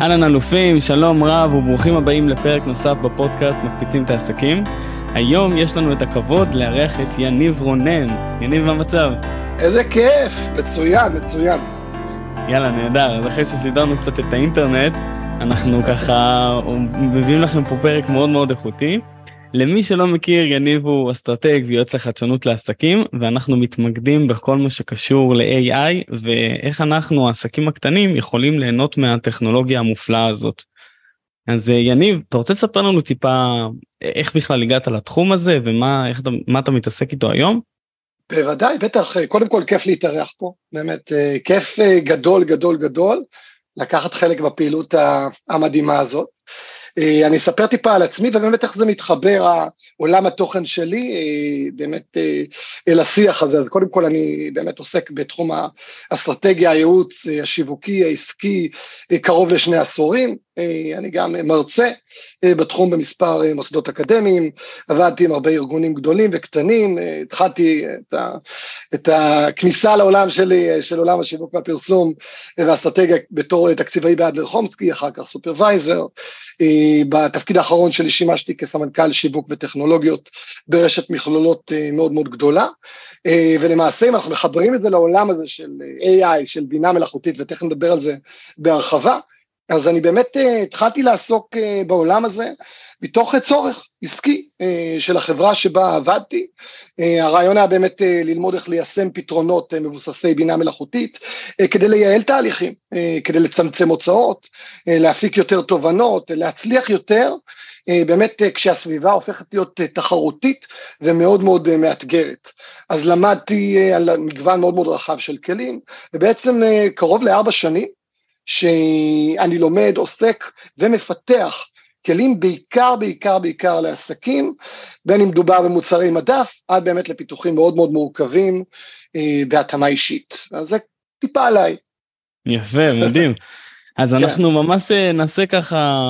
אהלן אלופים, שלום רב וברוכים הבאים לפרק נוסף בפודקאסט מקפיצים את העסקים. היום יש לנו את הכבוד לארח את יניב רונן. יניב, מה המצב? איזה כיף, מצוין, מצוין. יאללה, נהדר. אז אחרי שסידרנו קצת את האינטרנט, אנחנו ככה מביאים לכם פה פרק מאוד מאוד איכותי. למי שלא מכיר, יניב הוא אסטרטג ויועץ לחדשנות לעסקים, ואנחנו מתמקדים בכל מה שקשור ל-AI, ואיך אנחנו, העסקים הקטנים, יכולים ליהנות מהטכנולוגיה המופלאה הזאת. אז יניב, אתה רוצה לספר לנו טיפה איך בכלל הגעת לתחום הזה, ומה איך, אתה מתעסק איתו היום? בוודאי, בטח, קודם כל כיף להתארח פה, באמת, כיף גדול גדול גדול לקחת חלק בפעילות המדהימה הזאת. אה, אני אספר טיפה על עצמי ובאמת איך זה מתחבר עולם התוכן שלי אה, באמת אה, אל השיח הזה, אז קודם כל אני באמת עוסק בתחום האסטרטגיה, הייעוץ, השיווקי, העסקי, קרוב לשני עשורים, אני גם מרצה בתחום במספר מוסדות אקדמיים, עבדתי עם הרבה ארגונים גדולים וקטנים, התחלתי את, ה, את הכניסה לעולם שלי, של עולם השיווק והפרסום והאסטרטגיה בתור תקציבאי באדלר חומסקי, אחר כך סופרוויזר, בתפקיד האחרון שלי שימשתי כסמנכ"ל שיווק וטכנולוגיות ברשת מכלולות אה, מאוד מאוד גדולה, אה, ולמעשה אם אנחנו מחברים את זה לעולם הזה של AI, של בינה מלאכותית, ותכף נדבר על זה בהרחבה, אז אני באמת אה, התחלתי לעסוק בעולם הזה מתוך צורך עסקי של החברה שבה עבדתי. הרעיון היה באמת ללמוד איך ליישם פתרונות מבוססי בינה מלאכותית כדי לייעל תהליכים, כדי לצמצם הוצאות, להפיק יותר תובנות, להצליח יותר, באמת כשהסביבה הופכת להיות תחרותית ומאוד מאוד מאתגרת. אז למדתי על מגוון מאוד מאוד רחב של כלים, ובעצם קרוב לארבע שנים שאני לומד, עוסק ומפתח כלים בעיקר, בעיקר, בעיקר לעסקים, בין אם מדובר במוצרי מדף, עד באמת לפיתוחים מאוד מאוד מורכבים אה, בהתאמה אישית. אז זה טיפה עליי. יפה, מדהים. אז כן. אנחנו ממש אה, נעשה ככה,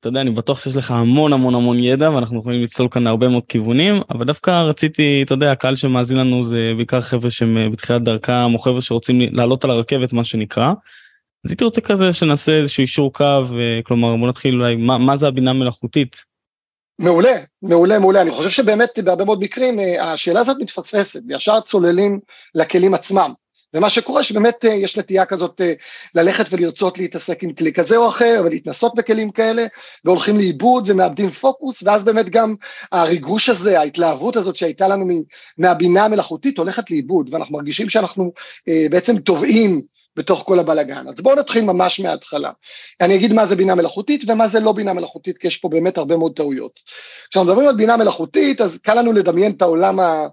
אתה יודע, אני בטוח שיש לך המון המון המון ידע ואנחנו יכולים לצלול כאן להרבה מאוד כיוונים, אבל דווקא רציתי, אתה יודע, הקהל שמאזין לנו זה בעיקר חבר'ה שהם אה, בתחילת דרכם, או חבר'ה שרוצים לעלות על הרכבת, מה שנקרא. אז הייתי רוצה כזה שנעשה איזשהו אישור קו, אה, כלומר בוא נתחיל אולי, מה, מה זה הבינה מלאכותית? מעולה, מעולה, מעולה. אני חושב שבאמת בהרבה מאוד מקרים אה, השאלה הזאת מתפספסת, וישר צוללים לכלים עצמם. ומה שקורה שבאמת אה, יש נטייה כזאת ללכת ולרצות להתעסק עם כלי כזה או אחר ולהתנסות בכלים כאלה והולכים לאיבוד ומאבדים פוקוס ואז באמת גם הריגוש הזה, ההתלהבות הזאת שהייתה לנו מהבינה המלאכותית הולכת לאיבוד ואנחנו מרגישים שאנחנו בעצם טובעים בתוך כל הבלגן. אז בואו נתחיל ממש מההתחלה. אני אגיד מה זה בינה מלאכותית ומה זה לא בינה מלאכותית, כי יש פה באמת הרבה מאוד טעויות. כשאנחנו מדברים על בינה מלאכותית, אז קל לנו לדמיין את העולם ה...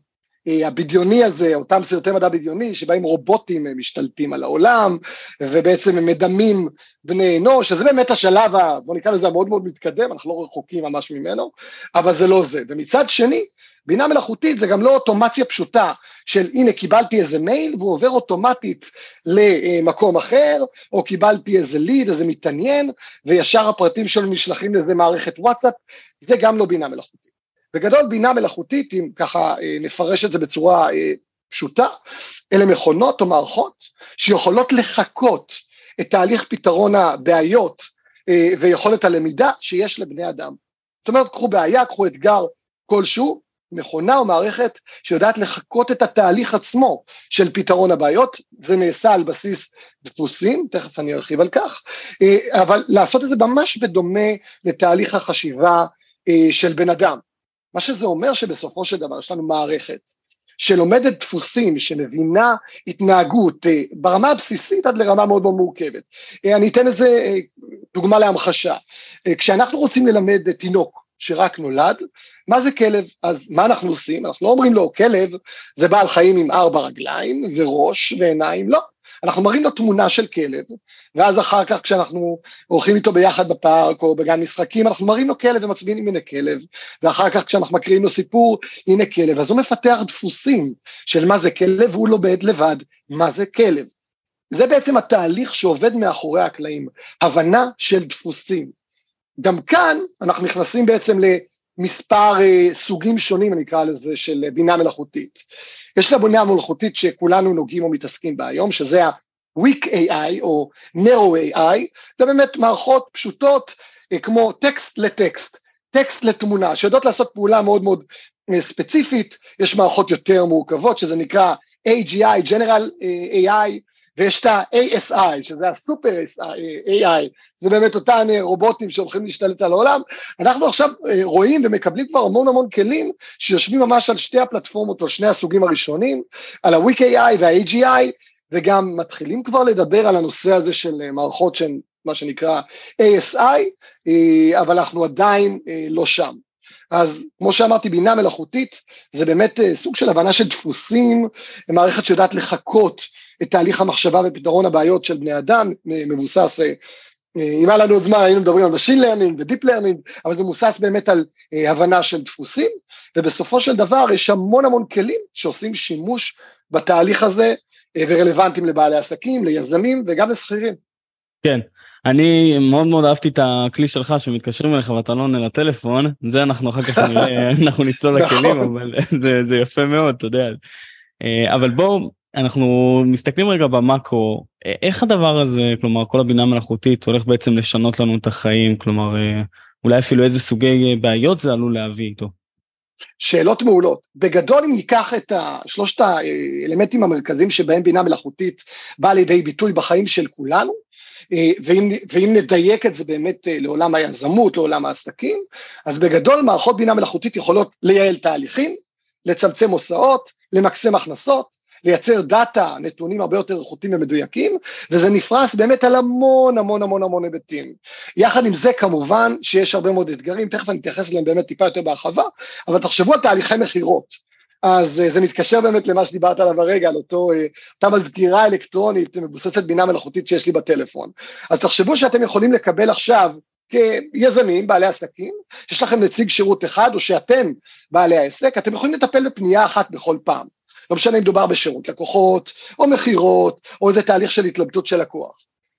אה, הבדיוני הזה, אותם סרטי מדע בדיוני, שבהם רובוטים משתלטים על העולם, ובעצם הם מדמים בני אנוש, שזה באמת השלב, בוא נקרא לזה המאוד מאוד מתקדם, אנחנו לא רחוקים ממש ממנו, אבל זה לא זה. ומצד שני, בינה מלאכותית זה גם לא אוטומציה פשוטה של הנה קיבלתי איזה מייל והוא עובר אוטומטית למקום אחר, או קיבלתי איזה ליד, איזה מתעניין, וישר הפרטים שלו נשלחים לאיזה מערכת וואטסאפ, זה גם לא בינה מלאכותית. בגדול בינה מלאכותית, אם ככה אה, נפרש את זה בצורה אה, פשוטה, אלה מכונות או מערכות שיכולות לחקות את תהליך פתרון הבעיות אה, ויכולת הלמידה שיש לבני אדם. זאת אומרת, קחו בעיה, קחו אתגר כלשהו, מכונה או מערכת שיודעת לחקות את התהליך עצמו של פתרון הבעיות, זה נעשה על בסיס דפוסים, תכף אני ארחיב על כך, אבל לעשות את זה ממש בדומה לתהליך החשיבה של בן אדם. מה שזה אומר שבסופו של דבר יש לנו מערכת שלומדת דפוסים, שמבינה התנהגות אה, ברמה הבסיסית עד לרמה מאוד מאוד מורכבת. אני אתן איזה דוגמה להמחשה. כשאנחנו רוצים ללמד תינוק שרק נולד, מה זה כלב? אז מה אנחנו עושים? אנחנו לא אומרים לו, כלב זה בעל חיים עם ארבע רגליים וראש ועיניים, לא. אנחנו מראים לו תמונה של כלב, ואז אחר כך כשאנחנו הולכים איתו ביחד בפארק או בגן משחקים, אנחנו מראים לו כלב ומצביעים הנה כלב, ואחר כך כשאנחנו מקריאים לו סיפור, הנה כלב, אז הוא מפתח דפוסים של מה זה כלב, והוא לומד לבד מה זה כלב. זה בעצם התהליך שעובד מאחורי הקלעים, הבנה של דפוסים. גם כאן אנחנו נכנסים בעצם למספר אה, סוגים שונים, אני אקרא לזה, של בינה מלאכותית. יש לה בינה מלאכותית שכולנו נוגעים או מתעסקים בה היום, שזה Weak AI או Narrow AI, זה באמת מערכות פשוטות אה, כמו טקסט לטקסט, טקסט לתמונה, שיודעות לעשות פעולה מאוד מאוד אה, ספציפית, יש מערכות יותר מורכבות שזה נקרא AGI, General AI, ויש את ה-ASI, שזה הסופר AI, זה באמת אותן רובוטים שהולכים להשתלט על העולם. אנחנו עכשיו רואים ומקבלים כבר המון המון כלים שיושבים ממש על שתי הפלטפורמות או שני הסוגים הראשונים, על ה-Weak AI וה-AGI, וגם מתחילים כבר לדבר על הנושא הזה של מערכות שהן מה שנקרא ASI, אבל אנחנו עדיין לא שם. אז כמו שאמרתי, בינה מלאכותית זה באמת סוג של הבנה של דפוסים, מערכת שיודעת לחקות את תהליך המחשבה ופתרון הבעיות של בני אדם, מבוסס, אם היה לנו עוד זמן היינו מדברים על Machine Learning ו-Deep Learning, אבל זה מבוסס באמת על הבנה של דפוסים, ובסופו של דבר יש המון המון כלים שעושים שימוש בתהליך הזה ורלוונטיים לבעלי עסקים, ליזמים וגם לשכירים. כן, אני מאוד מאוד אהבתי את הכלי שלך שמתקשרים אליך ואתה לא עונה לטלפון, זה אנחנו אחר כך נראה, אנחנו נצלול לכלים, נכון. אבל זה, זה יפה מאוד, אתה יודע. אבל בואו, אנחנו מסתכלים רגע במאקרו, איך הדבר הזה, כלומר כל הבינה המלאכותית הולך בעצם לשנות לנו את החיים, כלומר אולי אפילו איזה סוגי בעיות זה עלול להביא איתו. שאלות מעולות. בגדול אם ניקח את שלושת האלמנטים המרכזיים שבהם בינה מלאכותית באה לידי ביטוי בחיים של כולנו, ואם, ואם נדייק את זה באמת לעולם היזמות, לעולם העסקים, אז בגדול מערכות בינה מלאכותית יכולות לייעל תהליכים, לצמצם הוצאות, למקסם הכנסות, לייצר דאטה, נתונים הרבה יותר איכותיים ומדויקים, וזה נפרס באמת על המון המון המון המון היבטים. יחד עם זה כמובן שיש הרבה מאוד אתגרים, תכף אני אתייחס אליהם באמת טיפה יותר בהרחבה, אבל תחשבו על תהליכי מכירות. אז זה מתקשר באמת למה שדיברת עליו הרגע, על אותו, אותה מזכירה אלקטרונית מבוססת בינה מלאכותית שיש לי בטלפון. אז תחשבו שאתם יכולים לקבל עכשיו כיזמים, בעלי עסקים, שיש לכם נציג שירות אחד, או שאתם בעלי העסק, אתם יכולים לטפל בפנייה אחת בכל פעם. לא משנה אם מדובר בשירות לקוחות, או מכירות, או איזה תהליך של התלבטות של לקוח.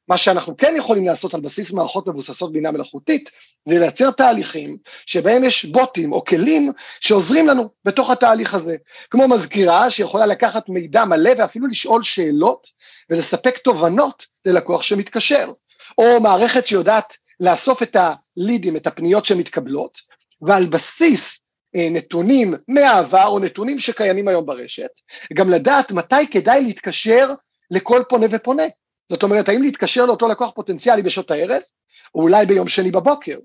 מה שאנחנו כן יכולים לעשות על בסיס מערכות מבוססות בינה מלאכותית, זה לייצר תהליכים שבהם יש בוטים או כלים שעוזרים לנו בתוך התהליך הזה. כמו מזכירה שיכולה לקחת מידע מלא ואפילו לשאול שאלות ולספק תובנות ללקוח שמתקשר. או מערכת שיודעת לאסוף את הלידים, את הפניות שמתקבלות, ועל בסיס נתונים מהעבר או נתונים שקיימים היום ברשת, גם לדעת מתי כדאי להתקשר לכל פונה ופונה. זאת אומרת, האם להתקשר לאותו לקוח פוטנציאלי בשעות הערב, או אולי ביום שני בבוקר.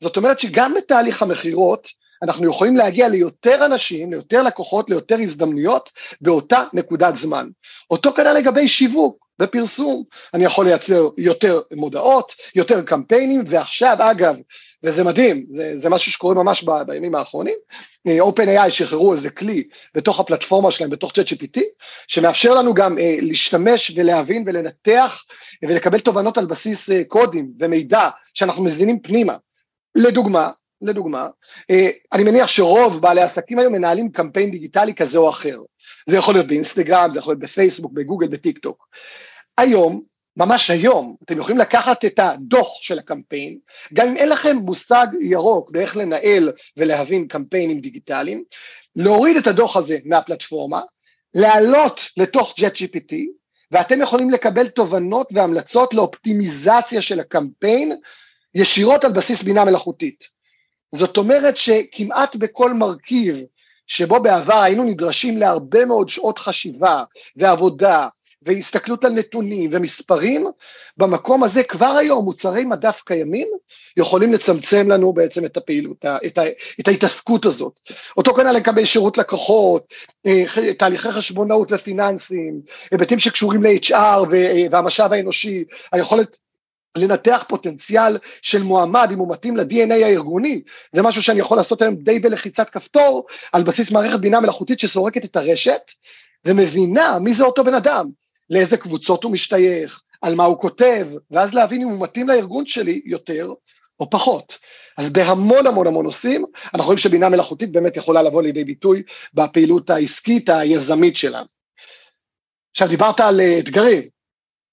זאת אומרת שגם בתהליך המכירות, אנחנו יכולים להגיע ליותר אנשים, ליותר לקוחות, ליותר הזדמנויות, באותה נקודת זמן. אותו כנראה לגבי שיווק ופרסום, אני יכול לייצר יותר מודעות, יותר קמפיינים, ועכשיו, אגב, וזה מדהים, זה, זה משהו שקורה ממש ב, בימים האחרונים. אה, OpenAI שחררו איזה כלי בתוך הפלטפורמה שלהם, בתוך ChatGPT, שמאפשר לנו גם אה, להשתמש ולהבין ולנתח ולקבל תובנות על בסיס אה, קודים ומידע שאנחנו מזינים פנימה. לדוגמה, לדוגמה, אה, אני מניח שרוב בעלי עסקים היום מנהלים קמפיין דיגיטלי כזה או אחר. זה יכול להיות באינסטגרם, זה יכול להיות בפייסבוק, בגוגל, בטיק טוק. היום ממש היום, אתם יכולים לקחת את הדוח של הקמפיין, גם אם אין לכם מושג ירוק באיך לנהל ולהבין קמפיינים דיגיטליים, להוריד את הדוח הזה מהפלטפורמה, להעלות לתוך JetGPT, ואתם יכולים לקבל תובנות והמלצות לאופטימיזציה של הקמפיין ישירות על בסיס בינה מלאכותית. זאת אומרת שכמעט בכל מרכיב שבו בעבר היינו נדרשים להרבה מאוד שעות חשיבה ועבודה והסתכלות על נתונים ומספרים, במקום הזה כבר היום מוצרי מדף קיימים יכולים לצמצם לנו בעצם את הפעילות, את, ה, את ההתעסקות הזאת. אותו כנ"ל לקבל שירות לקוחות, אה, תהליכי חשבונאות ופיננסים, היבטים שקשורים ל-HR והמשאב האנושי, היכולת לנתח פוטנציאל של מועמד, אם הוא מתאים ל-DNA הארגוני, זה משהו שאני יכול לעשות היום די בלחיצת כפתור, על בסיס מערכת בינה מלאכותית שסורקת את הרשת, ומבינה מי זה אותו בן אדם, לאיזה קבוצות הוא משתייך, על מה הוא כותב, ואז להבין אם הוא מתאים לארגון שלי יותר או פחות. אז בהמון המון המון נושאים, אנחנו רואים שבינה מלאכותית באמת יכולה לבוא לידי ביטוי בפעילות העסקית היזמית שלנו. עכשיו דיברת על אה, אתגרים.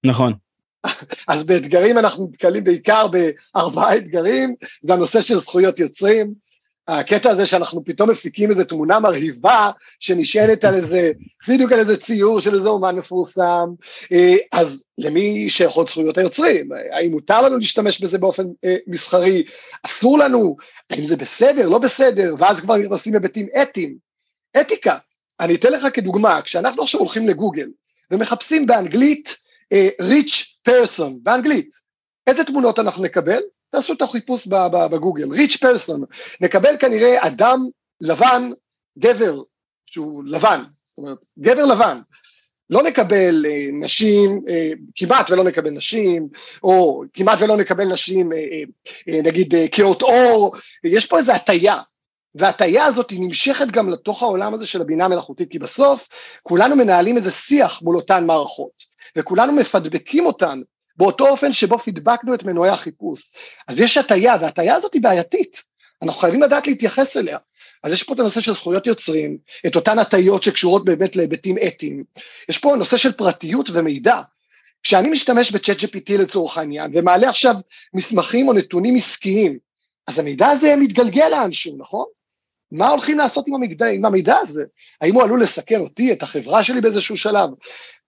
נכון. אז באתגרים אנחנו נתקלים בעיקר בארבעה אתגרים, זה הנושא של זכויות יוצרים, הקטע הזה שאנחנו פתאום מפיקים איזו תמונה מרהיבה שנשענת על איזה, בדיוק על איזה ציור של איזה אומן מפורסם, אה, אז למי שייכות זכויות היוצרים? האם מותר לנו להשתמש בזה באופן אה, מסחרי? אסור לנו? האם זה בסדר? לא בסדר? ואז כבר נכנסים היבטים אתיים. אתיקה. אני אתן לך כדוגמה, כשאנחנו עכשיו הולכים לגוגל ומחפשים באנגלית uh, rich person, באנגלית, איזה תמונות אנחנו נקבל? תעשו את החיפוש בגוגל, rich person, נקבל כנראה אדם לבן, גבר שהוא לבן, זאת אומרת, גבר לבן, לא נקבל אה, נשים, אה, כמעט ולא נקבל נשים, או כמעט ולא נקבל נשים, אה, אה, נגיד אה, קהות עור, יש פה איזו הטייה, וההטייה הזאת היא נמשכת גם לתוך העולם הזה של הבינה המלאכותית, כי בסוף כולנו מנהלים איזה שיח מול אותן מערכות, וכולנו מפדבקים אותן באותו אופן שבו פידבקנו את מנועי החיפוש. אז יש הטייה, וההטייה הזאת היא בעייתית, אנחנו חייבים לדעת להתייחס אליה. אז יש פה את הנושא של זכויות יוצרים, את אותן הטיות שקשורות באמת להיבטים אתיים. יש פה נושא של פרטיות ומידע. כשאני משתמש בצ'אט GPT לצורך העניין, ומעלה עכשיו מסמכים או נתונים עסקיים, אז המידע הזה מתגלגל לאנשהו, נכון? מה הולכים לעשות עם המידע, עם המידע הזה? האם הוא עלול לסכן אותי, את החברה שלי באיזשהו שלב?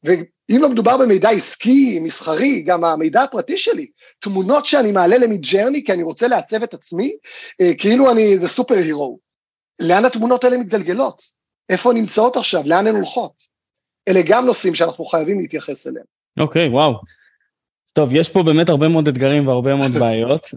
ואם לא מדובר במידע עסקי, מסחרי, גם המידע הפרטי שלי, תמונות שאני מעלה למידג'רני כי אני רוצה לעצב את עצמי, אה, כאילו אני איזה סופר הירו. לאן התמונות האלה מתגלגלות? איפה נמצאות עכשיו? לאן הן הולכות? אלה גם נושאים שאנחנו חייבים להתייחס אליהם. אוקיי, okay, וואו. טוב, יש פה באמת הרבה מאוד אתגרים והרבה מאוד בעיות.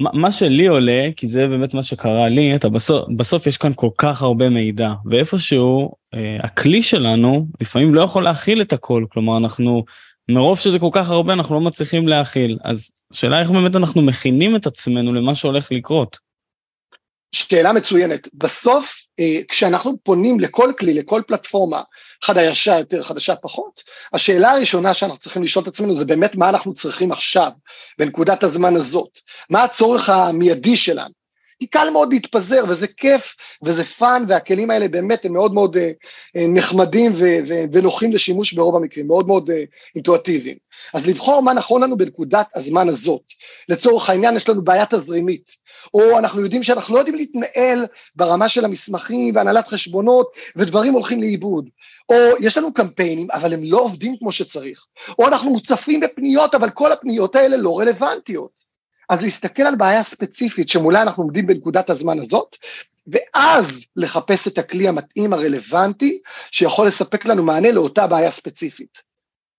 מה שלי עולה, כי זה באמת מה שקרה לי, אתה בסוף, בסוף יש כאן כל כך הרבה מידע, ואיפשהו אה, הכלי שלנו לפעמים לא יכול להכיל את הכל, כלומר אנחנו, מרוב שזה כל כך הרבה אנחנו לא מצליחים להכיל, אז השאלה איך באמת אנחנו מכינים את עצמנו למה שהולך לקרות. שאלה מצוינת. בסוף, אה, כשאנחנו פונים לכל כלי, לכל פלטפורמה, חדשה יותר, חדשה פחות, השאלה הראשונה שאנחנו צריכים לשאול את עצמנו זה באמת מה אנחנו צריכים עכשיו, בנקודת הזמן הזאת, מה הצורך המיידי שלנו. כי קל מאוד להתפזר וזה כיף וזה fun והכלים האלה באמת הם מאוד מאוד אה, אה, נחמדים ונוחים לשימוש ברוב המקרים, מאוד מאוד אה, אינטואטיביים. אז לבחור מה נכון לנו בנקודת הזמן הזאת. לצורך העניין יש לנו בעיה תזרימית, או אנחנו יודעים שאנחנו לא יודעים להתנהל ברמה של המסמכים והנהלת חשבונות ודברים הולכים לאיבוד, או יש לנו קמפיינים אבל הם לא עובדים כמו שצריך, או אנחנו מוצפים בפניות אבל כל הפניות האלה לא רלוונטיות. אז להסתכל על בעיה ספציפית שמולה אנחנו עומדים בנקודת הזמן הזאת, ואז לחפש את הכלי המתאים הרלוונטי שיכול לספק לנו מענה לאותה בעיה ספציפית.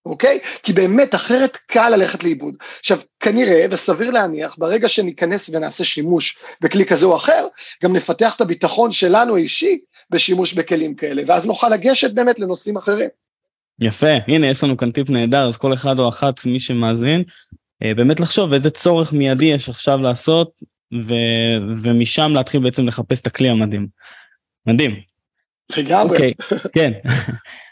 אוקיי? כי באמת אחרת קל ללכת לאיבוד. עכשיו, כנראה וסביר להניח, ברגע שניכנס ונעשה שימוש בכלי כזה או אחר, גם נפתח את הביטחון שלנו האישי בשימוש בכלים כאלה, ואז נוכל לגשת באמת לנושאים אחרים. יפה, הנה יש לנו כאן טיפ נהדר, אז כל אחד או אחת, מי שמאזין, באמת לחשוב איזה צורך מיידי יש עכשיו לעשות, ו... ומשם להתחיל בעצם לחפש את הכלי המדהים. מדהים. לגמרי. אוקיי, כן.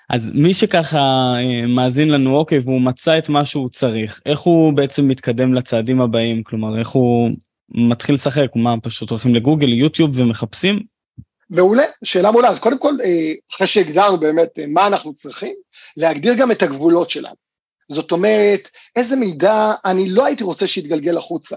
אז מי שככה אה, מאזין לנו, אוקיי, והוא מצא את מה שהוא צריך, איך הוא בעצם מתקדם לצעדים הבאים? כלומר, איך הוא מתחיל לשחק? מה, פשוט הולכים לגוגל, יוטיוב ומחפשים? מעולה, שאלה מעולה. אז קודם כל, אה, אחרי שהגדרנו באמת מה אנחנו צריכים, להגדיר גם את הגבולות שלנו. זאת אומרת, איזה מידע אני לא הייתי רוצה שיתגלגל החוצה.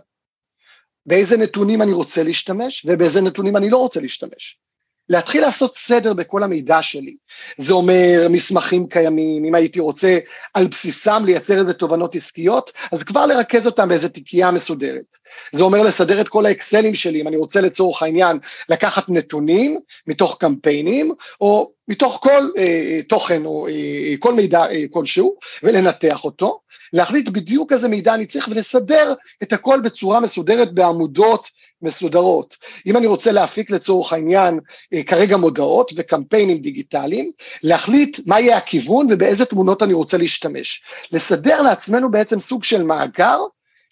באיזה נתונים אני רוצה להשתמש ובאיזה נתונים אני לא רוצה להשתמש. להתחיל לעשות סדר בכל המידע שלי. זה אומר מסמכים קיימים, אם הייתי רוצה על בסיסם לייצר איזה תובנות עסקיות, אז כבר לרכז אותם באיזה תיקייה מסודרת. זה אומר לסדר את כל האקסלים שלי, אם אני רוצה לצורך העניין לקחת נתונים מתוך קמפיינים, או מתוך כל אה, תוכן או אה, כל מידע אה, כלשהו, ולנתח אותו, להחליט בדיוק איזה מידע אני צריך ולסדר את הכל בצורה מסודרת בעמודות מסודרות. אם אני רוצה להפיק לצורך העניין אה, כרגע מודעות וקמפיינים דיגיטליים, להחליט מה יהיה הכיוון ובאיזה תמונות אני רוצה להשתמש. לסדר לעצמנו בעצם סוג של מאגר,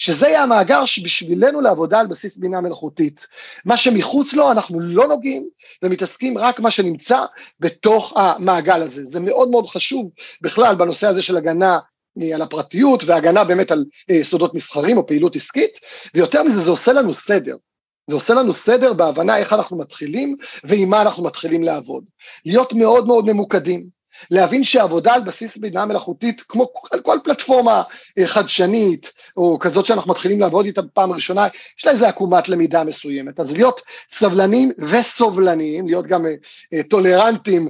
שזה יהיה המאגר שבשבילנו לעבודה על בסיס בינה מלאכותית. מה שמחוץ לו אנחנו לא נוגעים ומתעסקים רק מה שנמצא בתוך המעגל הזה. זה מאוד מאוד חשוב בכלל בנושא הזה של הגנה אה, על הפרטיות והגנה באמת על אה, סודות מסחרים או פעילות עסקית, ויותר מזה זה עושה לנו סדר. זה עושה לנו סדר בהבנה איך אנחנו מתחילים ועם מה אנחנו מתחילים לעבוד. להיות מאוד מאוד ממוקדים. להבין שעבודה על בסיס בינה מלאכותית, כמו על כל פלטפורמה אה, חדשנית, או כזאת שאנחנו מתחילים לעבוד איתה בפעם הראשונה, יש לה איזה עקומת למידה מסוימת. אז להיות סבלנים וסובלניים, להיות גם אה, אה, טולרנטים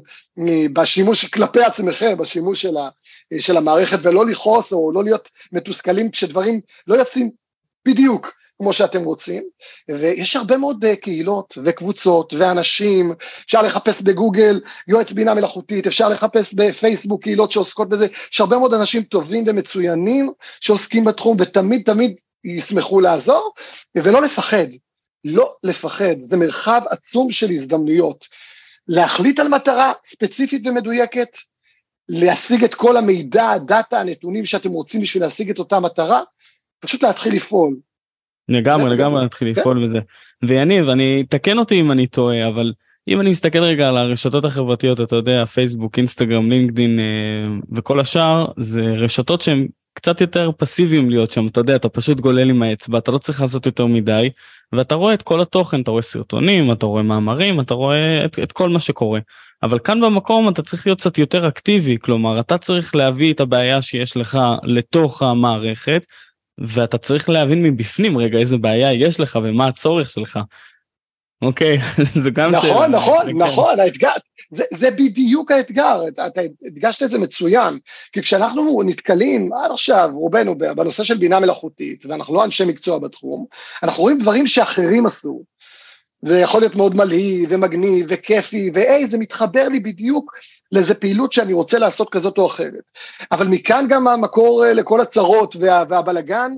בשימוש כלפי עצמכם, בשימוש של, ה, של המערכת, ולא לכעוס או לא להיות מתוסכלים כשדברים לא יוצאים בדיוק כמו שאתם רוצים, ויש הרבה מאוד אה, קהילות וקבוצות ואנשים, אפשר לחפש בגוגל יועץ בינה מלאכותית, אפשר לחפש בפייסבוק קהילות שעוסקות בזה, יש הרבה מאוד אנשים טובים ומצוינים שעוסקים בתחום ותמיד תמיד ישמחו לעזור, ולא לפחד, לא לפחד, זה מרחב עצום של הזדמנויות. להחליט על מטרה ספציפית ומדויקת, להשיג את כל המידע, הדאטה, הנתונים שאתם רוצים בשביל להשיג את אותה מטרה, פשוט להתחיל לפעול. לגמרי לגמרי להתחיל כן. לפעול בזה. ויניב אני תקן אותי אם אני טועה אבל אם אני מסתכל רגע על הרשתות החברתיות אתה יודע פייסבוק אינסטגרם לינקדין אה, וכל השאר זה רשתות שהן קצת יותר פסיביים להיות שם אתה יודע אתה פשוט גולל עם האצבע אתה לא צריך לעשות יותר מדי ואתה רואה את כל התוכן אתה רואה סרטונים אתה רואה מאמרים אתה רואה את, את כל מה שקורה אבל כאן במקום אתה צריך להיות קצת יותר אקטיבי כלומר אתה צריך להביא את הבעיה שיש לך לתוך המערכת ואתה צריך להבין מבפנים רגע איזה בעיה יש לך ומה הצורך שלך. אוקיי, זה גם נכון, שאלה. נכון, כן. נכון, האתגר, זה, זה בדיוק האתגר, אתה הדגשת את זה מצוין, כי כשאנחנו נתקלים עד עכשיו, רובנו בנושא של בינה מלאכותית, ואנחנו לא אנשי מקצוע בתחום, אנחנו רואים דברים שאחרים עשו, זה יכול להיות מאוד מלהיב ומגניב וכיפי, והי, זה מתחבר לי בדיוק לאיזה פעילות שאני רוצה לעשות כזאת או אחרת. אבל מכאן גם המקור אה, לכל הצרות וה, והבלגן,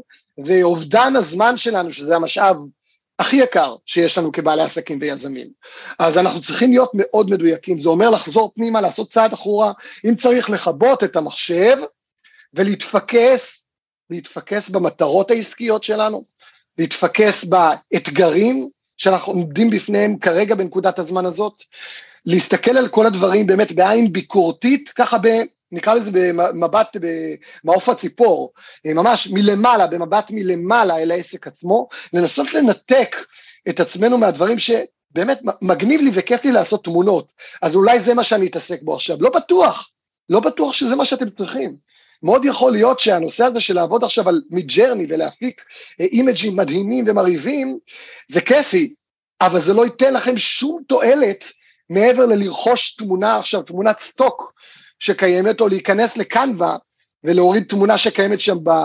ואובדן הזמן שלנו, שזה המשאב הכי יקר שיש לנו כבעלי עסקים ויזמים. אז אנחנו צריכים להיות מאוד מדויקים, זה אומר לחזור פנימה, לעשות צעד אחורה, אם צריך לכבות את המחשב ולהתפקס, להתפקס במטרות העסקיות שלנו, להתפקס באתגרים, שאנחנו עומדים בפניהם כרגע בנקודת הזמן הזאת, להסתכל על כל הדברים באמת בעין ביקורתית, ככה ב... נקרא לזה במבט, במעוף הציפור, ממש מלמעלה, במבט מלמעלה אל העסק עצמו, לנסות לנתק את עצמנו מהדברים שבאמת מגניב לי וכיף לי לעשות תמונות, אז אולי זה מה שאני אתעסק בו עכשיו, לא בטוח, לא בטוח שזה מה שאתם צריכים. מאוד יכול להיות שהנושא הזה של לעבוד עכשיו על מידג'רני ולהפיק אימג'ים מדהימים ומרהיבים, זה כיפי, אבל זה לא ייתן לכם שום תועלת מעבר ללרכוש תמונה עכשיו, תמונת סטוק שקיימת, או להיכנס לקנווה ולהוריד תמונה שקיימת שם ב, אה,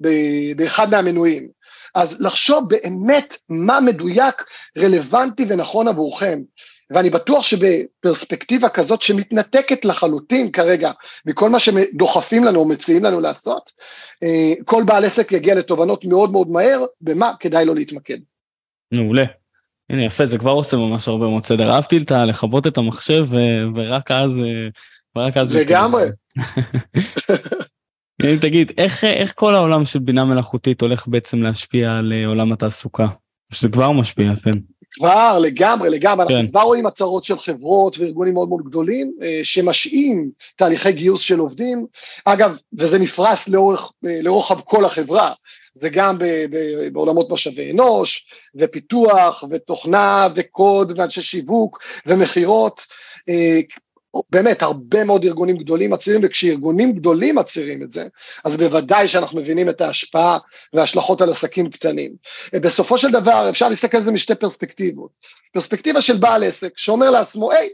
ב, באחד מהמנויים. אז לחשוב באמת מה מדויק, רלוונטי ונכון עבורכם. ואני בטוח שבפרספקטיבה כזאת שמתנתקת לחלוטין כרגע מכל מה שדוחפים לנו או מציעים לנו לעשות, אה, כל בעל עסק יגיע לתובנות מאוד מאוד מהר, במה כדאי לו להתמקד. מעולה. הנה יפה זה כבר עושה ממש הרבה מאוד סדר אהבתי את לכבות את המחשב ורק אז אה, ורק אז לגמרי. תגיד איך איך כל העולם של בינה מלאכותית הולך בעצם להשפיע על אה, עולם התעסוקה שזה כבר משפיע כן. כבר לגמרי לגמרי כן. אנחנו כבר רואים הצהרות של חברות וארגונים מאוד מאוד גדולים אה, שמשעים תהליכי גיוס של עובדים אגב וזה נפרס לאורך לרוחב כל החברה זה גם ב, ב, בעולמות משאבי אנוש, ופיתוח, ותוכנה, וקוד, ואנשי שיווק, ומכירות. באמת, הרבה מאוד ארגונים גדולים מצהירים, וכשארגונים גדולים מצהירים את זה, אז בוודאי שאנחנו מבינים את ההשפעה וההשלכות על עסקים קטנים. בסופו של דבר, אפשר להסתכל על זה משתי פרספקטיבות. פרספקטיבה של בעל עסק, שאומר לעצמו, היי,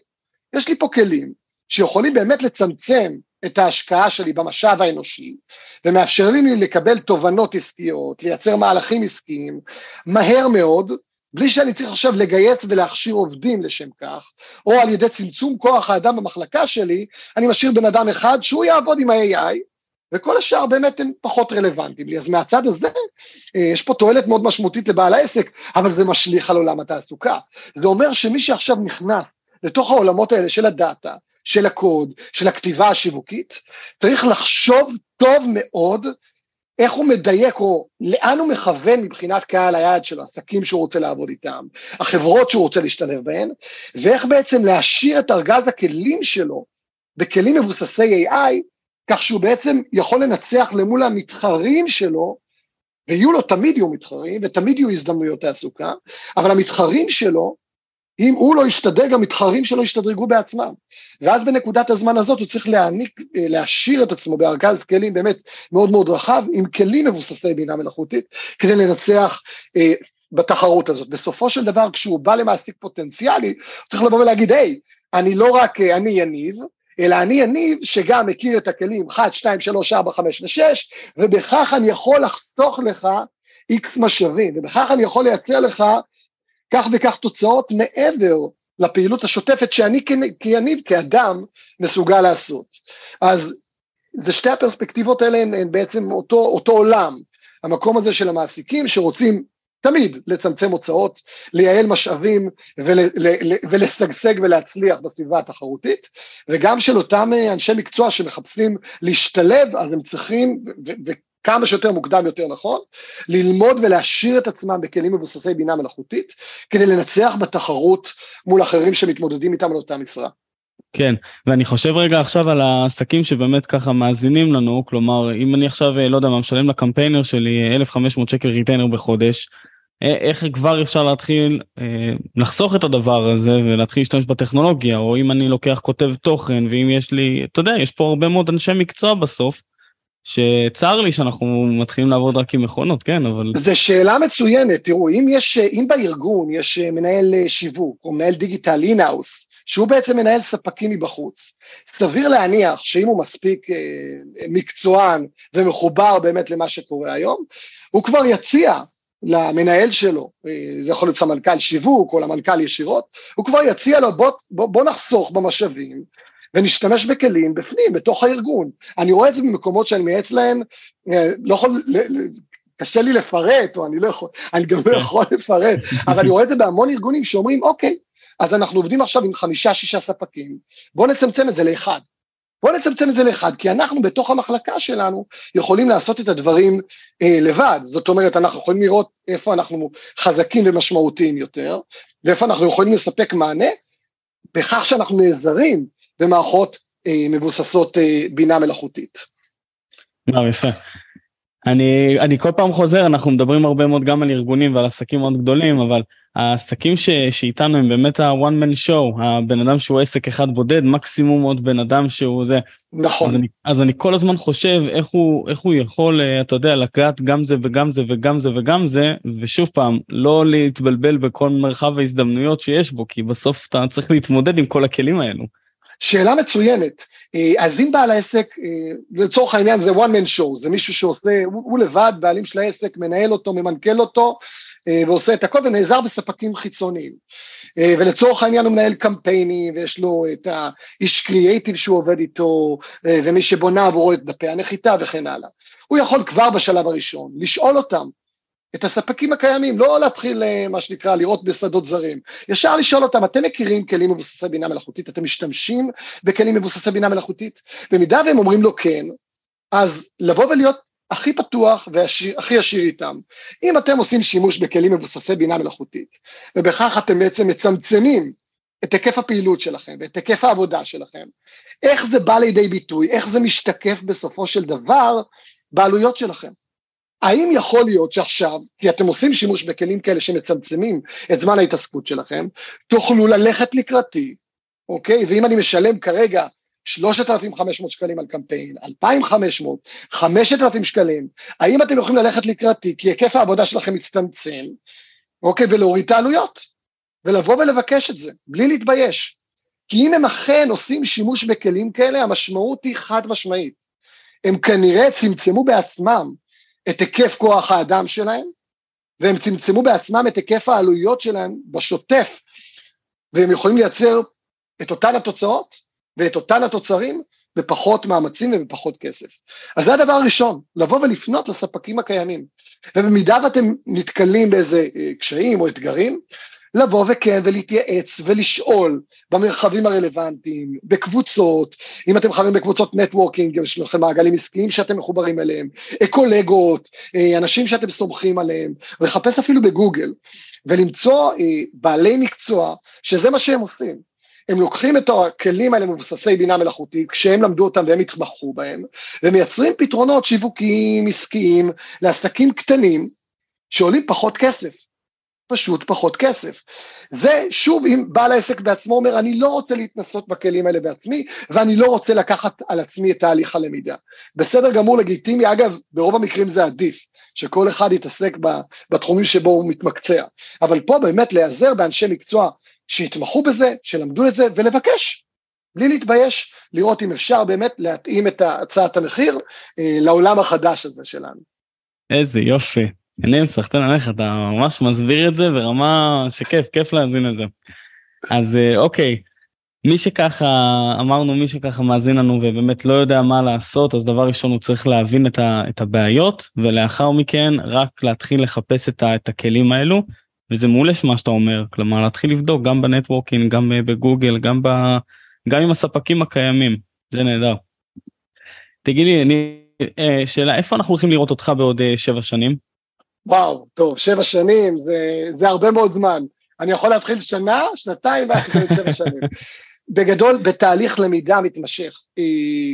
יש לי פה כלים שיכולים באמת לצמצם את ההשקעה שלי במשאב האנושי, ומאפשרים לי לקבל תובנות עסקיות, לייצר מהלכים עסקיים, מהר מאוד, בלי שאני צריך עכשיו לגייס ולהכשיר עובדים לשם כך, או על ידי צמצום כוח האדם במחלקה שלי, אני משאיר בן אדם אחד שהוא יעבוד עם ה-AI, וכל השאר באמת הם פחות רלוונטיים לי. אז מהצד הזה, אה, יש פה תועלת מאוד משמעותית לבעל העסק, אבל זה משליך על עולם התעסוקה. זה אומר שמי שעכשיו נכנס לתוך העולמות האלה של הדאטה, של הקוד, של הכתיבה השיווקית, צריך לחשוב טוב מאוד איך הוא מדייק או לאן הוא מכוון מבחינת קהל היעד שלו, עסקים שהוא רוצה לעבוד איתם, החברות שהוא רוצה להשתלב בהן, ואיך בעצם להשאיר את ארגז הכלים שלו בכלים מבוססי AI, כך שהוא בעצם יכול לנצח למול המתחרים שלו, ויהיו לו, תמיד יהיו מתחרים, ותמיד יהיו הזדמנויות תעסוקה, אבל המתחרים שלו אם הוא לא ישתדרג, המתחרים שלו ישתדרגו בעצמם. ואז בנקודת הזמן הזאת הוא צריך להעניק, אה, להשאיר את עצמו בארגז כלים באמת מאוד מאוד רחב, עם כלים מבוססי בינה מלאכותית, כדי לנצח אה, בתחרות הזאת. בסופו של דבר, כשהוא בא למעסיק פוטנציאלי, הוא צריך לבוא ולהגיד, היי, אני לא רק אה, אני יניב, אלא אני יניב שגם מכיר את הכלים 1, 2, 3, 4, 5 ו-6, ובכך אני יכול לחסוך לך איקס משאבים, ובכך אני יכול לייצר לך כך וכך תוצאות מעבר לפעילות השוטפת שאני כיניב, כאדם, מסוגל לעשות. אז זה שתי הפרספקטיבות האלה הן, הן בעצם אותו, אותו עולם, המקום הזה של המעסיקים שרוצים תמיד לצמצם הוצאות, לייעל משאבים ול, ולשגשג ולהצליח בסביבה התחרותית, וגם של אותם אנשי מקצוע שמחפשים להשתלב, אז הם צריכים, ו, ו, כמה שיותר מוקדם יותר נכון, ללמוד ולהשאיר את עצמם בכלים מבוססי בינה מלאכותית, כדי לנצח בתחרות מול אחרים שמתמודדים איתם על אותה משרה. כן, ואני חושב רגע עכשיו על העסקים שבאמת ככה מאזינים לנו, כלומר, אם אני עכשיו, לא יודע מה, משלם לקמפיינר שלי 1,500 שקל ריטיינר בחודש, איך כבר אפשר להתחיל אה, לחסוך את הדבר הזה ולהתחיל להשתמש בטכנולוגיה, או אם אני לוקח כותב תוכן, ואם יש לי, אתה יודע, יש פה הרבה מאוד אנשי מקצוע בסוף, שצר לי שאנחנו מתחילים לעבוד רק עם מכונות, כן, אבל... זו שאלה מצוינת, תראו, אם יש, אם בארגון יש מנהל שיווק, או מנהל דיגיטל אינאוס, שהוא בעצם מנהל ספקים מבחוץ, סביר להניח שאם הוא מספיק אה, מקצוען ומחובר באמת למה שקורה היום, הוא כבר יציע למנהל שלו, אה, זה יכול להיות סמנכ"ל שיווק או למנכ"ל ישירות, הוא כבר יציע לו בוא, בוא, בוא נחסוך במשאבים ונשתמש בכלים בפנים, בתוך הארגון. אני רואה את זה במקומות שאני מייעץ להם, אה, לא יכול, קשה לי לפרט, או אני לא יכול, אני גם לא יכול לפרט, אבל אני רואה את זה בהמון ארגונים שאומרים, אוקיי, אז אנחנו עובדים עכשיו עם חמישה-שישה ספקים, בואו נצמצם את זה לאחד. בואו נצמצם את זה לאחד, כי אנחנו בתוך המחלקה שלנו יכולים לעשות את הדברים אה, לבד. זאת אומרת, אנחנו יכולים לראות איפה אנחנו חזקים ומשמעותיים יותר, ואיפה אנחנו יכולים לספק מענה, בכך שאנחנו נעזרים במערכות אה, מבוססות אה, בינה מלאכותית. לא, יפה. אני, אני כל פעם חוזר, אנחנו מדברים הרבה מאוד גם על ארגונים ועל עסקים מאוד גדולים, אבל העסקים ש, שאיתנו הם באמת ה-one man show, הבן אדם שהוא עסק אחד בודד, מקסימום עוד בן אדם שהוא זה. נכון. אז אני, אז אני כל הזמן חושב איך הוא, איך הוא יכול, אה, אתה יודע, לקחת גם זה וגם זה וגם זה וגם זה, ושוב פעם, לא להתבלבל בכל מרחב ההזדמנויות שיש בו, כי בסוף אתה צריך להתמודד עם כל הכלים האלו. שאלה מצוינת. אה, אז אם בעל העסק, אה, לצורך העניין זה one man show, זה מישהו שעושה, הוא, הוא לבד, בעלים של העסק, מנהל אותו, ממנכ"ל אותו, אה, ועושה את הכל ונעזר בספקים חיצוניים. ולצורך העניין הוא מנהל קמפיינים ויש לו את האיש קריאייטיב שהוא עובד איתו ומי שבונה עבורו את דפי הנחיתה וכן הלאה. הוא יכול כבר בשלב הראשון לשאול אותם את הספקים הקיימים, לא להתחיל אה, מה שנקרא לראות בשדות זרים, ישר לשאול אותם, אתם מכירים כלים מבוססי בינה מלאכותית, אתם משתמשים בכלים מבוססי בינה מלאכותית? במידה והם אומרים לו כן, אז לבוא ולהיות הכי פתוח והכי ישיר איתם. אם אתם עושים שימוש בכלים מבוססי בינה מלאכותית, ובכך אתם בעצם מצמצמים את היקף הפעילות שלכם ואת היקף העבודה שלכם, איך זה בא לידי ביטוי, איך זה משתקף בסופו של דבר בעלויות שלכם. האם יכול להיות שעכשיו, כי אתם עושים שימוש בכלים כאלה שמצמצמים את זמן ההתעסקות שלכם, תוכלו ללכת לקראתי, אוקיי? ואם אני משלם כרגע 3,500 שקלים על קמפיין, 2,500, 5,000 שקלים, האם אתם יכולים ללכת לקראתי כי היקף העבודה שלכם מצטמצם, אוקיי, ולהוריד את העלויות, ולבוא ולבקש את זה, בלי להתבייש. כי אם הם אכן עושים שימוש בכלים כאלה, המשמעות היא חד משמעית. הם כנראה צמצמו בעצמם את היקף כוח האדם שלהם, והם צמצמו בעצמם את היקף העלויות שלהם בשוטף, והם יכולים לייצר את אותן התוצאות ואת אותן התוצרים בפחות מאמצים ובפחות כסף. אז זה הדבר הראשון, לבוא ולפנות לספקים הקיימים. ובמידה ואתם נתקלים באיזה אה, קשיים או אתגרים, לבוא וכן ולהתייעץ ולשאול במרחבים הרלוונטיים, בקבוצות, אם אתם חברים בקבוצות נטוורקינג, יש לכם מעגלים עסקיים שאתם מחוברים אליהם, קולגות, אה, אנשים שאתם סומכים עליהם, לחפש אפילו בגוגל, ולמצוא אה, בעלי מקצוע שזה מה שהם עושים. הם לוקחים את הכלים האלה מבוססי בינה מלאכותית, כשהם למדו אותם והם התמחו בהם, ומייצרים פתרונות שיווקיים, עסקיים, לעסקים קטנים, שעולים פחות כסף. פשוט פחות כסף. זה שוב אם בעל העסק בעצמו אומר אני לא רוצה להתנסות בכלים האלה בעצמי ואני לא רוצה לקחת על עצמי את תהליך הלמידה. בסדר גמור לגיטימי, אגב ברוב המקרים זה עדיף, שכל אחד יתעסק בתחומים שבו הוא מתמקצע, אבל פה באמת להיעזר באנשי מקצוע שיתמחו בזה, שלמדו את זה ולבקש, בלי להתבייש, לראות אם אפשר באמת להתאים את הצעת המחיר אה, לעולם החדש הזה שלנו. איזה יופי. אני מסחטן עליך, אתה ממש מסביר את זה ברמה שכיף, כיף להאזין לזה. אז אה, אוקיי, מי שככה, אמרנו מי שככה מאזין לנו ובאמת לא יודע מה לעשות, אז דבר ראשון הוא צריך להבין את, ה, את הבעיות, ולאחר מכן רק להתחיל לחפש את, ה, את הכלים האלו, וזה מעולה מה שאתה אומר, כלומר להתחיל לבדוק גם בנטוורקינג, גם אה, בגוגל, גם, ב, גם עם הספקים הקיימים, זה נהדר. תגיד לי, אני, אה, שאלה, איפה אנחנו הולכים לראות אותך בעוד שבע שנים? וואו, טוב, שבע שנים, זה, זה הרבה מאוד זמן. אני יכול להתחיל שנה, שנתיים, ואחרי שבע שנים. בגדול, בתהליך למידה מתמשך.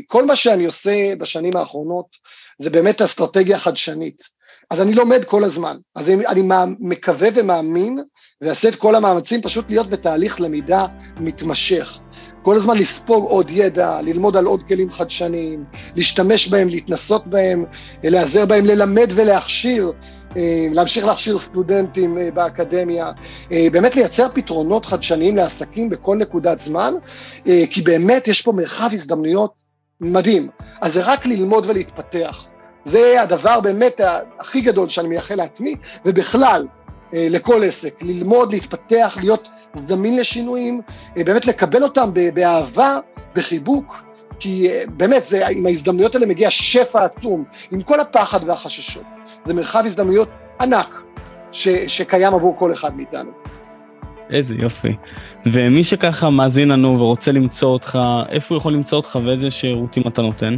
כל מה שאני עושה בשנים האחרונות, זה באמת אסטרטגיה חדשנית. אז אני לומד כל הזמן. אז אני, אני מקווה ומאמין, ואעשה את כל המאמצים פשוט להיות בתהליך למידה מתמשך. כל הזמן לספוג עוד ידע, ללמוד על עוד כלים חדשניים, להשתמש בהם, להתנסות בהם, להיעזר בהם, ללמד ולהכשיר אה, להמשיך להכשיר סטודנטים אה, באקדמיה, אה, באמת לייצר פתרונות חדשניים לעסקים בכל נקודת זמן, כי באמת יש פה מרחב הזדמנויות מדהים. אז זה רק ללמוד ולהתפתח. זה הדבר באמת הכי גדול שאני מייחל לעצמי, ובכלל, לכל עסק, ללמוד, להתפתח, להיות זמין לשינויים, באמת לקבל אותם באהבה, בחיבוק, כי באמת זה, עם ההזדמנויות האלה מגיע שפע עצום, עם כל הפחד והחששות. זה מרחב הזדמנויות ענק ש, שקיים עבור כל אחד מאיתנו. איזה יופי. ומי שככה מאזין לנו ורוצה למצוא אותך, איפה הוא יכול למצוא אותך ואיזה שירותים אתה נותן?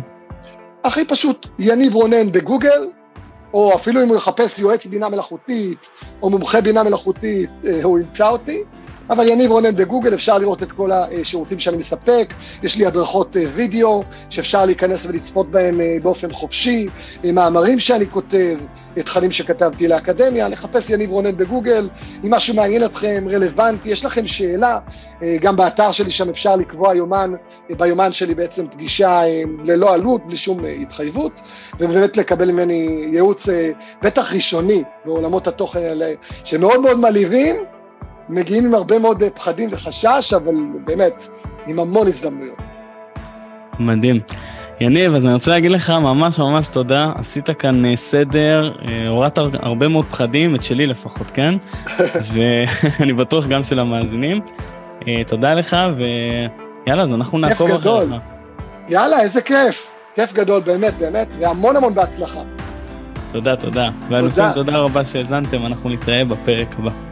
הכי פשוט, יניב רונן בגוגל, או אפילו אם הוא יחפש יועץ בינה מלאכותית, או מומחה בינה מלאכותית, אה, הוא ימצא אותי. אבל יניב רונן בגוגל, אפשר לראות את כל השירותים שאני מספק, יש לי הדרכות אה, וידאו שאפשר להיכנס ולצפות בהם אה, באופן חופשי, מאמרים שאני כותב, תכנים שכתבתי לאקדמיה, לחפש יניב רונן בגוגל, אם משהו מעניין אתכם, רלוונטי, יש לכם שאלה, גם באתר שלי שם אפשר לקבוע יומן, ביומן שלי בעצם פגישה ללא עלות, בלי שום התחייבות, ובאמת לקבל ממני ייעוץ בטח ראשוני בעולמות התוכן האלה, שמאוד מאוד מלהיבים, מגיעים עם הרבה מאוד אה, פחדים וחשש, אבל באמת, עם המון הזדמנויות. מדהים. יניב, אז אני רוצה להגיד לך ממש ממש תודה, עשית כאן אה, סדר, אה, הורדת הרבה מאוד פחדים, את שלי לפחות, כן? ואני בטוח גם של המאזינים. תודה לך, ויאללה, אז אנחנו נעקוב אחריך. יאללה, איזה כיף. כיף גדול, באמת, באמת, והמון המון בהצלחה. תודה, תודה. ואלופים, תודה רבה שהאזנתם, אנחנו נתראה בפרק הבא.